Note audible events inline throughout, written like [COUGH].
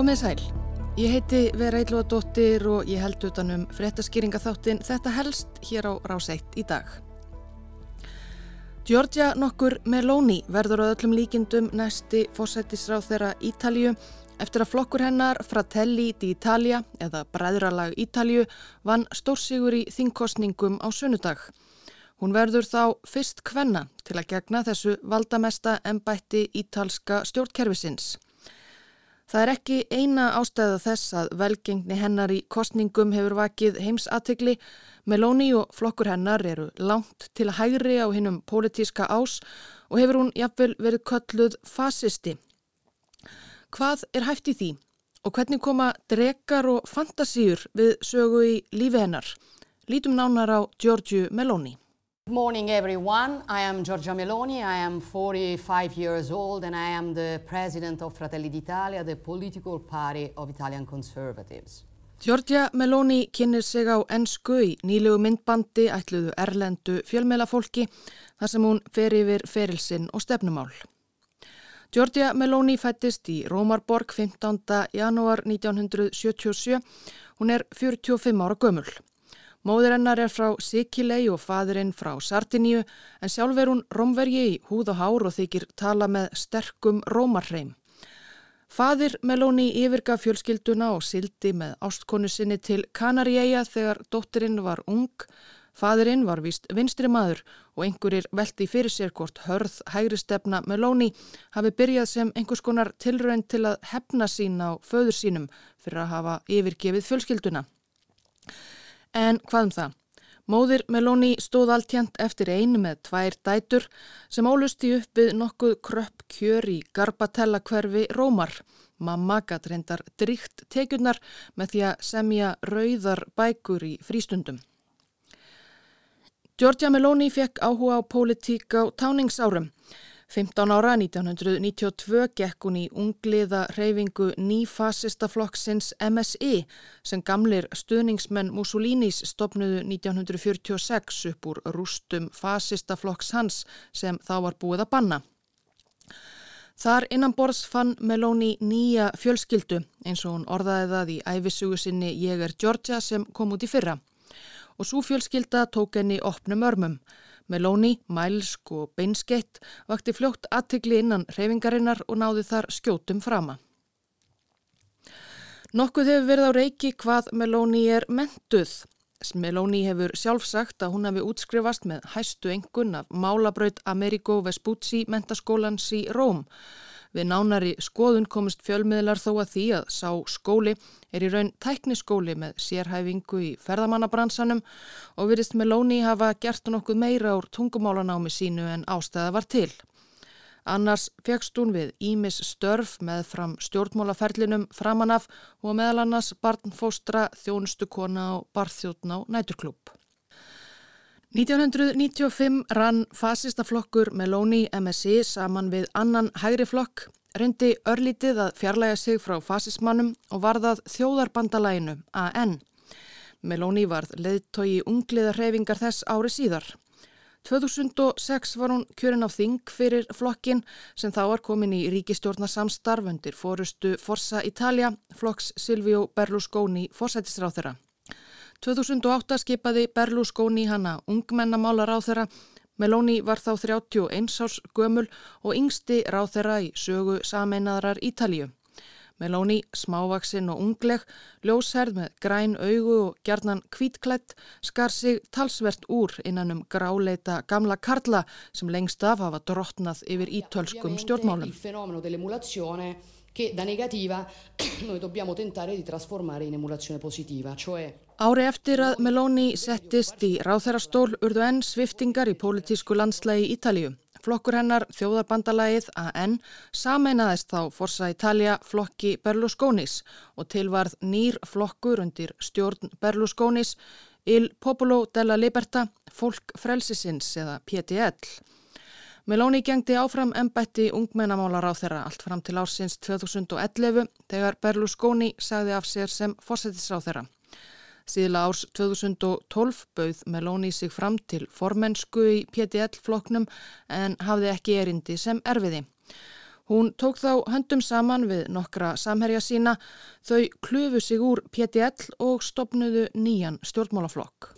Komið sæl. Ég heiti Vera Eilóðadóttir og ég held utanum fréttaskýringaþáttin þetta helst hér á Rás 1 í dag. Giorgia nokkur Meloni verður á öllum líkindum næsti fósættisráð þeirra Ítalju eftir að flokkur hennar Fratelli d'Italia eða Bræðralag Ítalju vann stórsigur í þingkostningum á sunnudag. Hún verður þá fyrst kvenna til að gegna þessu valdamesta ennbætti ítalska stjórnkerfisins. Það er ekki eina ástæða þess að velgengni hennar í kostningum hefur vakið heimsatikli. Meloni og flokkur hennar eru langt til hægri á hinnum pólitíska ás og hefur hún jafnvel verið kölluð fasisti. Hvað er hæft í því og hvernig koma drekar og fantasíur við sögu í lífi hennar? Lítum nánar á Giorgio Meloni. Good morning, everyone. I am Giorgia Meloni. I am 45 years old and I am the president of Fratelli d'Italia, the political party of Italian conservatives. Giorgia Meloni kynir sig á ennsku í nýlegu myndbandi ætluðu erlendu fjölmeilafólki þar sem hún fer yfir ferilsinn og stefnumál. Giorgia Meloni fættist í Rómarborg 15. janúar 1977. Hún er 45 ára gömul. Móður hennar er frá Sikilei og fadurinn frá Sardiníu en sjálf er hún romvergi í húð og hár og þykir tala með sterkum rómarreim. Fadir Meloni yfirga fjölskylduna og sildi með ástkonu sinni til Kanaríeia þegar dóttirinn var ung. Fadurinn var vist vinstri maður og einhverjir veldi fyrir sér hvort hörð hægri stefna Meloni hafi byrjað sem einhvers konar tilrönd til að hefna sín á föður sínum fyrir að hafa yfirgefið fjölskylduna. En hvað um það? Móðir Meloni stóð alltjent eftir einu með tvær dætur sem álusti upp við nokkuð kröpp kjör í Garbatella hverfi Rómar. Mamma gatt reyndar dríkt tekjurnar með því að semja rauðar bækur í frístundum. Giorgia Meloni fekk áhuga á pólitík á táningsárum. 15 ára 1992 gekk hún í ungliða reyfingu nýfasista flokksins MSI sem gamlir stuðningsmenn Mussolinis stopnuðu 1946 upp úr rústum fasista flokks hans sem þá var búið að banna. Þar innan borðs fann Meloni nýja fjölskyldu eins og hún orðaði það í æfisugu sinni Ég er Georgia sem kom út í fyrra og svo fjölskylda tók henni opnum örmum. Meloni, mælsk og beinskeitt vakti fljótt aðtikli innan reyfingarinnar og náði þar skjótum frama. Nokkuð hefur verið á reiki hvað Meloni er mentuð. Meloni hefur sjálf sagt að hún hafi útskrifast með hæstu engun af málabraut Amerigo Vespucci mentaskólans í Róm. Við nánari skoðun komist fjölmiðlar þó að því að sá skóli er í raun tækniskóli með sérhæfingu í ferðamannabransanum og virðist Meloni hafa gert nokkuð meira úr tungumálanámi sínu en ástæða var til. Annars fegst hún við Ímis störf með fram stjórnmálaferlinum framanaf og meðal annars barnfóstra, þjónustukona og barþjóðn á næturklúp. 1995 rann fasistaflokkur Meloni MSI saman við annan hægri flokk, reyndi örlítið að fjarlæga sig frá fasismannum og varðað þjóðarbandalæginu AN. Meloni varð leðtogi ungliða hreyfingar þess ári síðar. 2006 var hún kjörin á þing fyrir flokkin sem þá var komin í ríkistjórnarsamstarf undir fórustu Forza Italia, flokks Silvio Berlusconi fórsættisráð þeirra. 2008 skipaði Berlusconi hana ungmennamálar á þeirra. Meloni var þá 31 árs gömul og yngsti ráð þeirra í sögu sameinaðrar Ítalju. Meloni, smávaksinn og ungleg, ljósherð með græn augu og gjarnan kvítklætt, skar sig talsvert úr innan um gráleita gamla karla sem lengst af hafa drottnað yfir ítölskum stjórnmálum che da negativa [CLEARS THROAT] noi dobbiamo tentare di trasformare in emulazione positiva, cioè Ári eftir að Meloni settist í ráþærastól urðu enn sviftingar í pólitísku landslægi Ítalíu. Flokkur hennar, þjóðarbandalagið AN, sameinaðist þá Forza Italia flokki Berlusconis og tilvarð nýr flokkur undir stjórn Berlusconis Il Popolo della Liberta, Fólk Frelsisins eða PTL. Meloni gengdi áfram ennbætti ungmennamálar á þeirra allt fram til ársins 2011 þegar Berlusconi sagði af sér sem fórsetisráð þeirra. Síðla árs 2012 bauð Meloni sig fram til formensku í PDL-floknum en hafði ekki erindi sem erfiði. Hún tók þá höndum saman við nokkra samherja sína, þau klufu sig úr PTL og stopnuðu nýjan stjórnmálaflokk.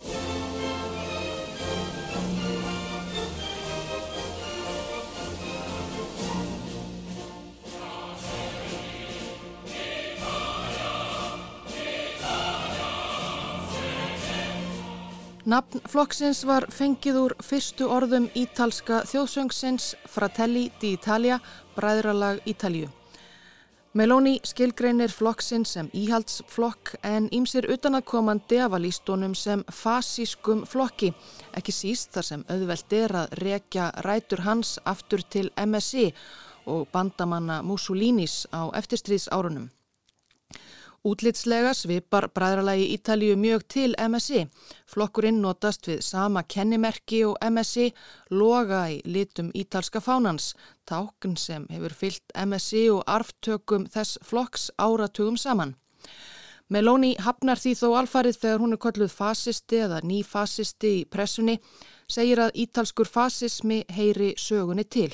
Nafn flokksins var fengið úr fyrstu orðum ítalska þjóðsöngsins Fratelli d'Italia, bræðralag Ítalju. Meloni skilgreinir flokksinn sem íhaldsflokk en ímsir utanakomandi af að lístónum sem fasískum flokki, ekki síst þar sem auðvelt er að rekja rætur hans aftur til MSI og bandamanna Mussolinis á eftirstríðsárunum. Útlitslega svipar bræðralagi Ítalíu mjög til MSI. Flokkurinn notast við sama kennimerki og MSI loga í litum ítalska fánans, tákn sem hefur fyllt MSI og arftökum þess flokks áratugum saman. Meloni hafnar því þó alfarið þegar hún er kolluð fasisti eða nýfasisti í pressunni, segir að ítalskur fasismi heyri sögunni til.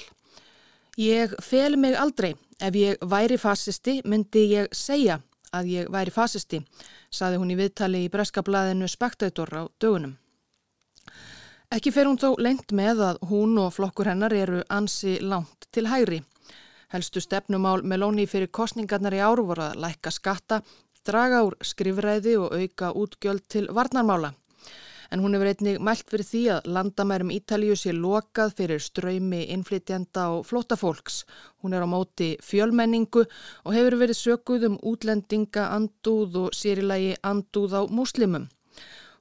Ég fel mig aldrei. Ef ég væri fasisti myndi ég segja að ég væri fasisti, saði hún í viðtali í breskablaðinu Spectator á dögunum. Ekki fer hún þó lengt með að hún og flokkur hennar eru ansi langt til hægri. Helstu stefnumál Meloni fyrir kostningarnar í áru voru að lækka skatta, draga úr skrifræði og auka útgjöld til varnarmála en hún hefur einnig mælt fyrir því að landamærum Ítalíu sé lokað fyrir ströymi innflytjanda og flótafólks. Hún er á móti fjölmenningu og hefur verið sökuð um útlendinga andúð og sérilagi andúð á múslimum.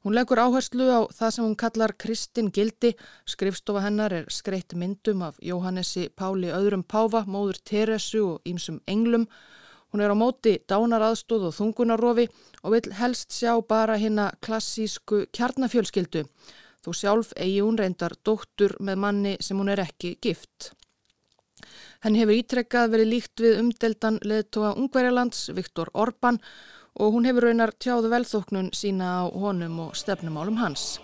Hún leggur áherslu á það sem hún kallar Kristin Gildi, skrifstofa hennar er skreitt myndum af Jóhannesi Páli öðrum Páfa, móður Teresu og ímsum englum Hún er á móti dánaraðstóð og þungunarofi og vil helst sjá bara hérna klassísku kjarnafjölskyldu. Þú sjálf eigi hún reyndar dóttur með manni sem hún er ekki gift. Henni hefur ítrekkað verið líkt við umdeldan leðtóa Ungverjalands, Viktor Orban og hún hefur raunar tjáðu velþóknun sína á honum og stefnumálum hans.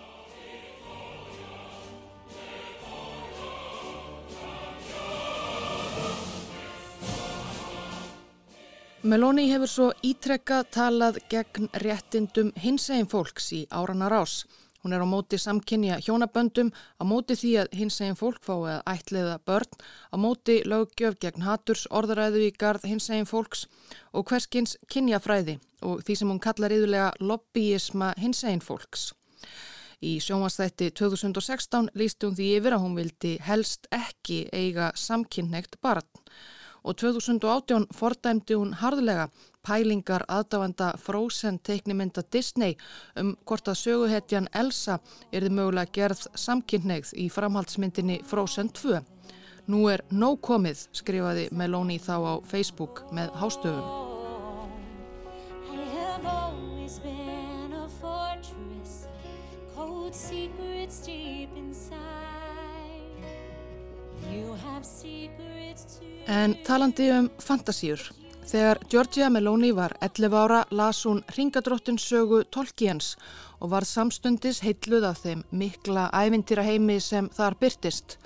Meloni hefur svo ítrekkað talað gegn réttindum hins eginn fólks í árana rás. Hún er á móti samkynja hjónaböndum, á móti því að hins eginn fólk fái að ætliða börn, á móti löggjöf gegn haturs, orðræðu í gard hins eginn fólks og hverskins kynjafræði og því sem hún kallar yðurlega lobbyisma hins eginn fólks. Í sjómanstætti 2016 lísti hún því yfir að hún vildi helst ekki eiga samkynnegt barn og 2018 fordæmdi hún harðlega pælingar aðdáanda Frozen teiknimynda Disney um hvort að söguhetjan Elsa erði mögulega gerð samkynneigð í framhaldsmyndinni Frozen 2. Nú er nóg komið, skrifaði Meloni þá á Facebook með hástöfum. secrets deep inside. En talandi um fantasíur. Þegar Georgia Meloni var 11 ára las hún ringadróttun sögu Tolkiens og var samstundis heitluð af þeim mikla ævintýra heimi sem þar byrtist.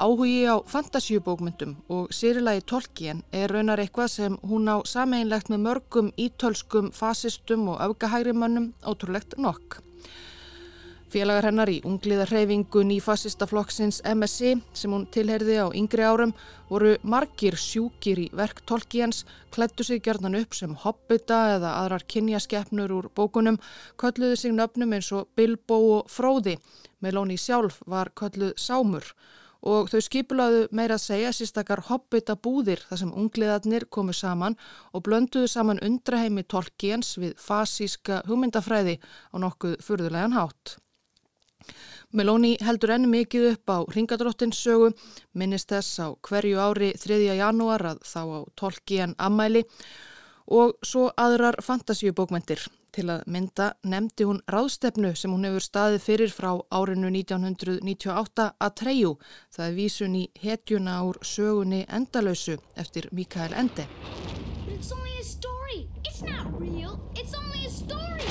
Áhugi á fantasíubókmyndum og sérilagi Tolkien er raunar eitthvað sem hún á sameinlegt með mörgum ítölskum fasistum og aukahægrimönnum ótrúlegt nokk. Félagar hennar í ungliðarhefingu nýfasista flokksins MSC sem hún tilherði á yngri árum voru margir sjúkir í verk Tolkiens, klættu sig gerðan upp sem hobbita eða aðrar kynjaskeppnur úr bókunum, kölluðu sig nöfnum eins og Bilbo og Fróði, Melóni sjálf var kölluð Sámur og þau skipulaðu meira að segja sístakar hobbita búðir þar sem ungliðarnir komu saman og blönduðu saman undraheimi Tolkiens við fasíska hugmyndafræði á nokkuð furðulegan hátt. Meloni heldur enn mikið upp á ringadróttins sögu, minnist þess á hverju ári 3. janúar að þá á tolki en ammæli og svo aðrar fantasíubókmentir. Til að mynda nefndi hún ráðstefnu sem hún hefur staðið fyrir frá árinu 1998 að treyju. Það er vísun í hetjuna úr sögunni Endalösu eftir Mikael Ende. It's only a story. It's not real. It's only a story.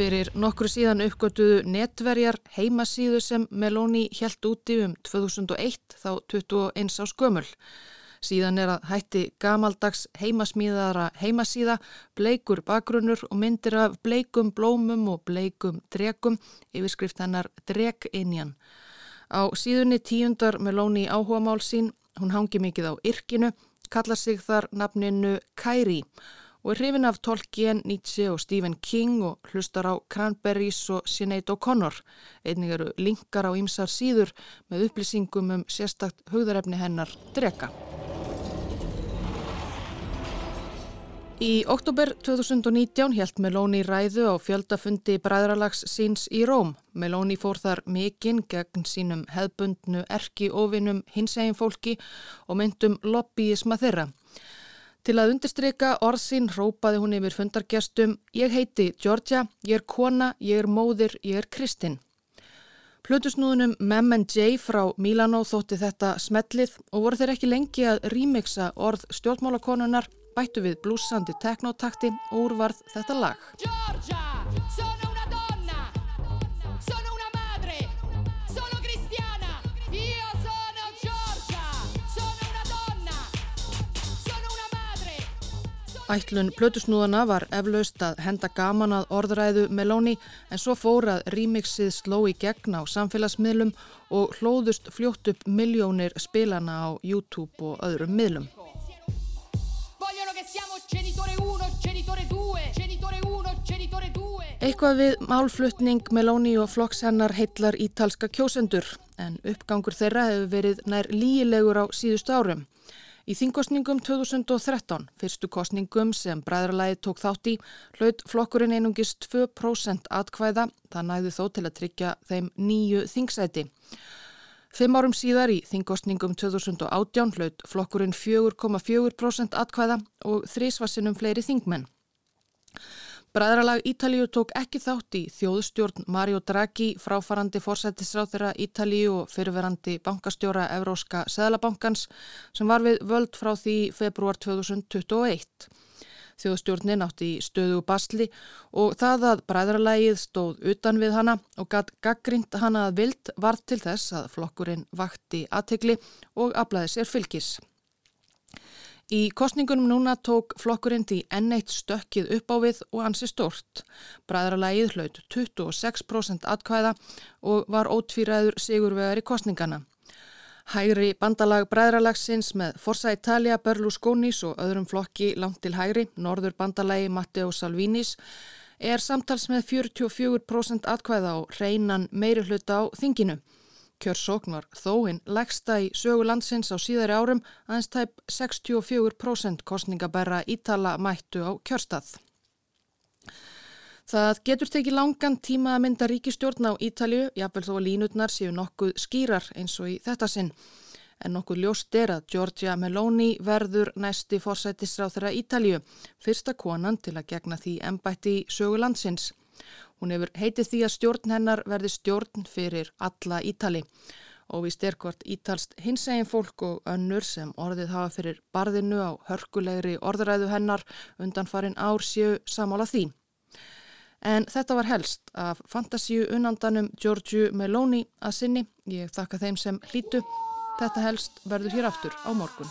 Fyrir nokkru síðan uppgötuðu netverjar heimasíðu sem Meloni helt úti um 2001 þá 21 á skömmul. Síðan er að hætti gamaldags heimasmíðara heimasíða, bleikur bakgrunnur og myndir af bleikum blómum og bleikum drekum, yfirskrift hennar drekinjan. Á síðunni tíundar Meloni áhuga mál sín, hún hangi mikið á yrkinu, kalla sig þar nafninu Kairi og er hrifin af Tolkien, Nietzsche og Stephen King og hlustar á Cranberries og Sinead O'Connor. Einnig eru linkar á ýmsar síður með upplýsingum um sérstakt hugðarefni hennar drega. Í oktober 2019 helt Meloni ræðu á fjöldafundi bræðralags síns í Róm. Meloni fór þar mikinn gegn sínum hefbundnu erki ofinum hinsegin fólki og myndum lobbyisma þeirra. Til að undirstryka orðsinn rópaði hún yfir fundargestum Ég heiti Georgia, ég er kona, ég er móðir, ég er kristinn. Plutusnúðunum Mem and Jay frá Milano þótti þetta smellið og voru þeir ekki lengi að remixa orð stjórnmálakonunar, bættu við blúsandi teknotakti og úrvarð þetta lag. Georgia, Ætlun plötusnúðana var eflaust að henda gaman að orðræðu Meloni en svo fór að remixið sló í gegn á samfélagsmiðlum og hlóðust fljótt upp miljónir spilana á YouTube og öðrum miðlum. Eitthvað við málflutning Meloni og flokks hennar heitlar ítalska kjósendur en uppgangur þeirra hefur verið nær líilegur á síðustu árum. Í þingkostningum 2013, fyrstu kostningum sem bræðralæði tók þátt í, hlaut flokkurinn einungis 2% atkvæða, það næði þó til að tryggja þeim nýju þingsæti. Fimm árum síðar í þingkostningum 2018 hlaut flokkurinn 4,4% atkvæða og þrísvarsinum fleiri þingmenn. Bræðralag Ítalíu tók ekki þátt í þjóðstjórn Mario Draghi fráfarandi fórsættisráþyra Ítalíu og fyrirverandi bankastjóra Evróska Seðlabankans sem var við völd frá því februar 2021. Þjóðstjórnin átti í stöðu basli og það að bræðralagið stóð utan við hana og gatt gaggrind hana að vild var til þess að flokkurinn vakti aðtegli og aflaði sér fylgis. Í kostningunum núna tók flokkurinn því enneitt stökkið upp á við og ansi stort. Bræðralægið hlaut 26% atkvæða og var ótvíraður sigurvegar í kostningana. Hægri bandalag bræðralagsins með Forza Italia, Berlusconis og öðrum flokki langt til hægri, norður bandalagi Matteo Salvinis, er samtals með 44% atkvæða og reynan meiri hluta á þinginu. Kjörsókn var þóinn legsta í sögu landsins á síðari árum aðeins tæp 64% kostningabæra ítala mættu á kjörstað. Það getur tekið langan tíma að mynda ríkistjórn á Ítalju, jáfnvel þó að línutnar séu nokkuð skýrar eins og í þetta sinn. En nokkuð ljóst er að Giorgia Meloni verður næsti fórsættisráð þeirra Ítalju, fyrsta konan til að gegna því ennbætti sögu landsins. Hún hefur heitið því að stjórn hennar verði stjórn fyrir alla Ítali og við sterkvart ítalst hinsegin fólk og önnur sem orðið hafa fyrir barðinu á hörkulegri orðræðu hennar undan farin ár séu samála því. En þetta var helst af fantasíu unandanum Giorgio Meloni að sinni. Ég þakka þeim sem hlítu. Þetta helst verður hér aftur á morgun.